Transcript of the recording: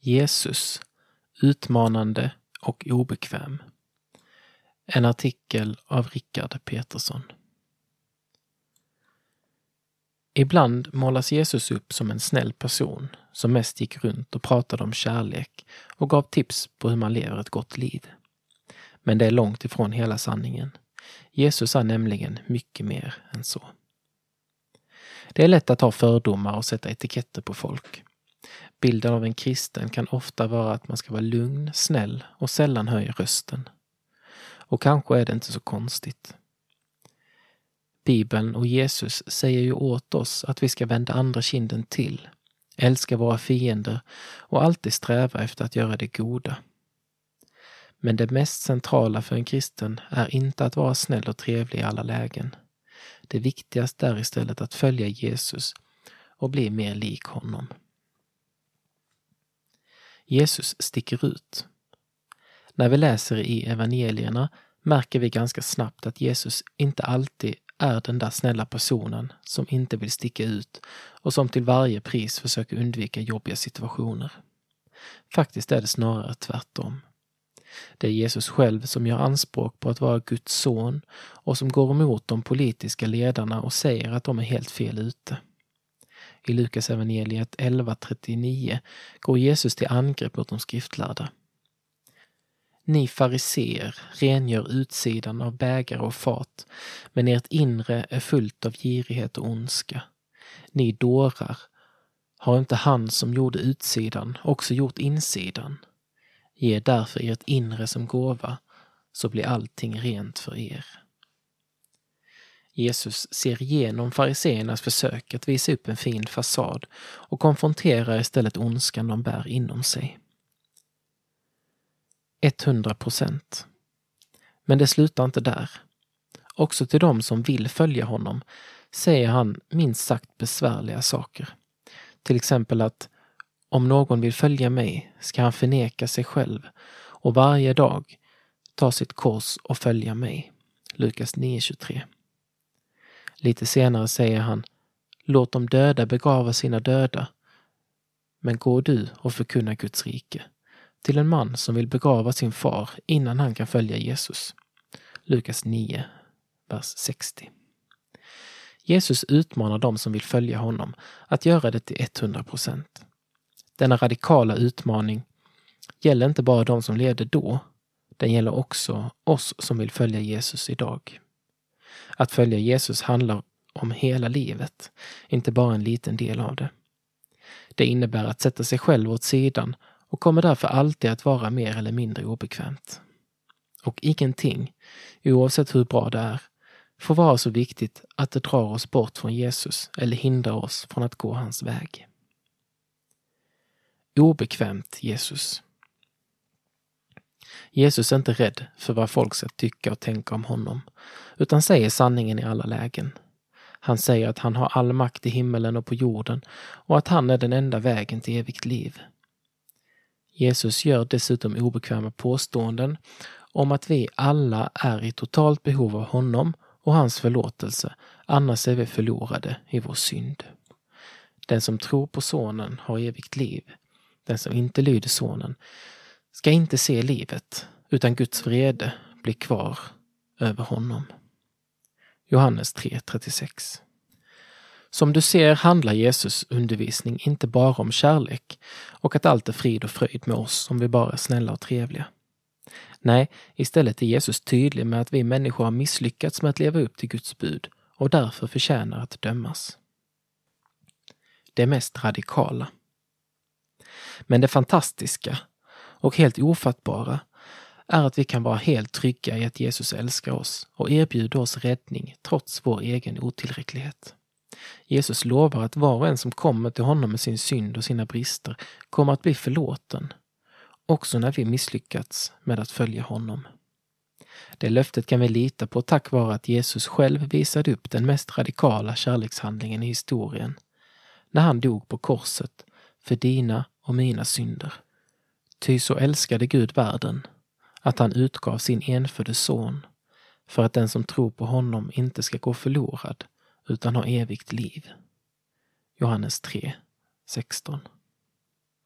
Jesus, utmanande och obekväm. En artikel av Rickard Petersson. Ibland målas Jesus upp som en snäll person som mest gick runt och pratade om kärlek och gav tips på hur man lever ett gott liv. Men det är långt ifrån hela sanningen. Jesus är nämligen mycket mer än så. Det är lätt att ha fördomar och sätta etiketter på folk. Bilden av en kristen kan ofta vara att man ska vara lugn, snäll och sällan höja rösten. Och kanske är det inte så konstigt. Bibeln och Jesus säger ju åt oss att vi ska vända andra kinden till, älska våra fiender och alltid sträva efter att göra det goda. Men det mest centrala för en kristen är inte att vara snäll och trevlig i alla lägen. Det viktigaste är istället att följa Jesus och bli mer lik honom. Jesus sticker ut. När vi läser i evangelierna märker vi ganska snabbt att Jesus inte alltid är den där snälla personen som inte vill sticka ut och som till varje pris försöker undvika jobbiga situationer. Faktiskt är det snarare tvärtom. Det är Jesus själv som gör anspråk på att vara Guds son och som går emot de politiska ledarna och säger att de är helt fel ute. I Lukas evangeliet 11.39 går Jesus till angrepp mot de skriftlärda. Ni fariseer rengör utsidan av bägare och fat, men ert inre är fullt av girighet och ondska. Ni dårar, har inte han som gjorde utsidan också gjort insidan? Ge därför ert inre som gåva, så blir allting rent för er. Jesus ser igenom fariseernas försök att visa upp en fin fasad och konfronterar istället ondskan de bär inom sig. 100 procent. Men det slutar inte där. Också till dem som vill följa honom säger han minst sagt besvärliga saker. Till exempel att om någon vill följa mig ska han förneka sig själv och varje dag ta sitt kors och följa mig. Lukas 9.23. Lite senare säger han Låt de döda begrava sina döda. Men gå du och förkunna Guds rike till en man som vill begrava sin far innan han kan följa Jesus. Lukas 9, vers 60. Jesus utmanar dem som vill följa honom att göra det till 100 procent. Denna radikala utmaning gäller inte bara de som levde då, den gäller också oss som vill följa Jesus idag. Att följa Jesus handlar om hela livet, inte bara en liten del av det. Det innebär att sätta sig själv åt sidan och kommer därför alltid att vara mer eller mindre obekvämt. Och ingenting, oavsett hur bra det är, får vara så viktigt att det drar oss bort från Jesus eller hindrar oss från att gå hans väg. Obekvämt Jesus. Jesus är inte rädd för vad folk ska tycka och tänka om honom, utan säger sanningen i alla lägen. Han säger att han har all makt i himmelen och på jorden och att han är den enda vägen till evigt liv. Jesus gör dessutom obekväma påståenden om att vi alla är i totalt behov av honom och hans förlåtelse, annars är vi förlorade i vår synd. Den som tror på Sonen har evigt liv. Den som inte lyder Sonen ska inte se livet, utan Guds vrede blir kvar över honom. Johannes 3.36 som du ser handlar Jesus undervisning inte bara om kärlek och att allt är frid och fröjd med oss om vi bara är snälla och trevliga. Nej, istället är Jesus tydlig med att vi människor har misslyckats med att leva upp till Guds bud och därför förtjänar att dömas. Det mest radikala. Men det fantastiska och helt ofattbara är att vi kan vara helt trygga i att Jesus älskar oss och erbjuder oss räddning trots vår egen otillräcklighet. Jesus lovar att var och en som kommer till honom med sin synd och sina brister kommer att bli förlåten, också när vi misslyckats med att följa honom. Det löftet kan vi lita på tack vare att Jesus själv visade upp den mest radikala kärlekshandlingen i historien, när han dog på korset för dina och mina synder. Ty så älskade Gud världen, att han utgav sin enfödde son, för att den som tror på honom inte ska gå förlorad, utan ha evigt liv. Johannes 3, 16.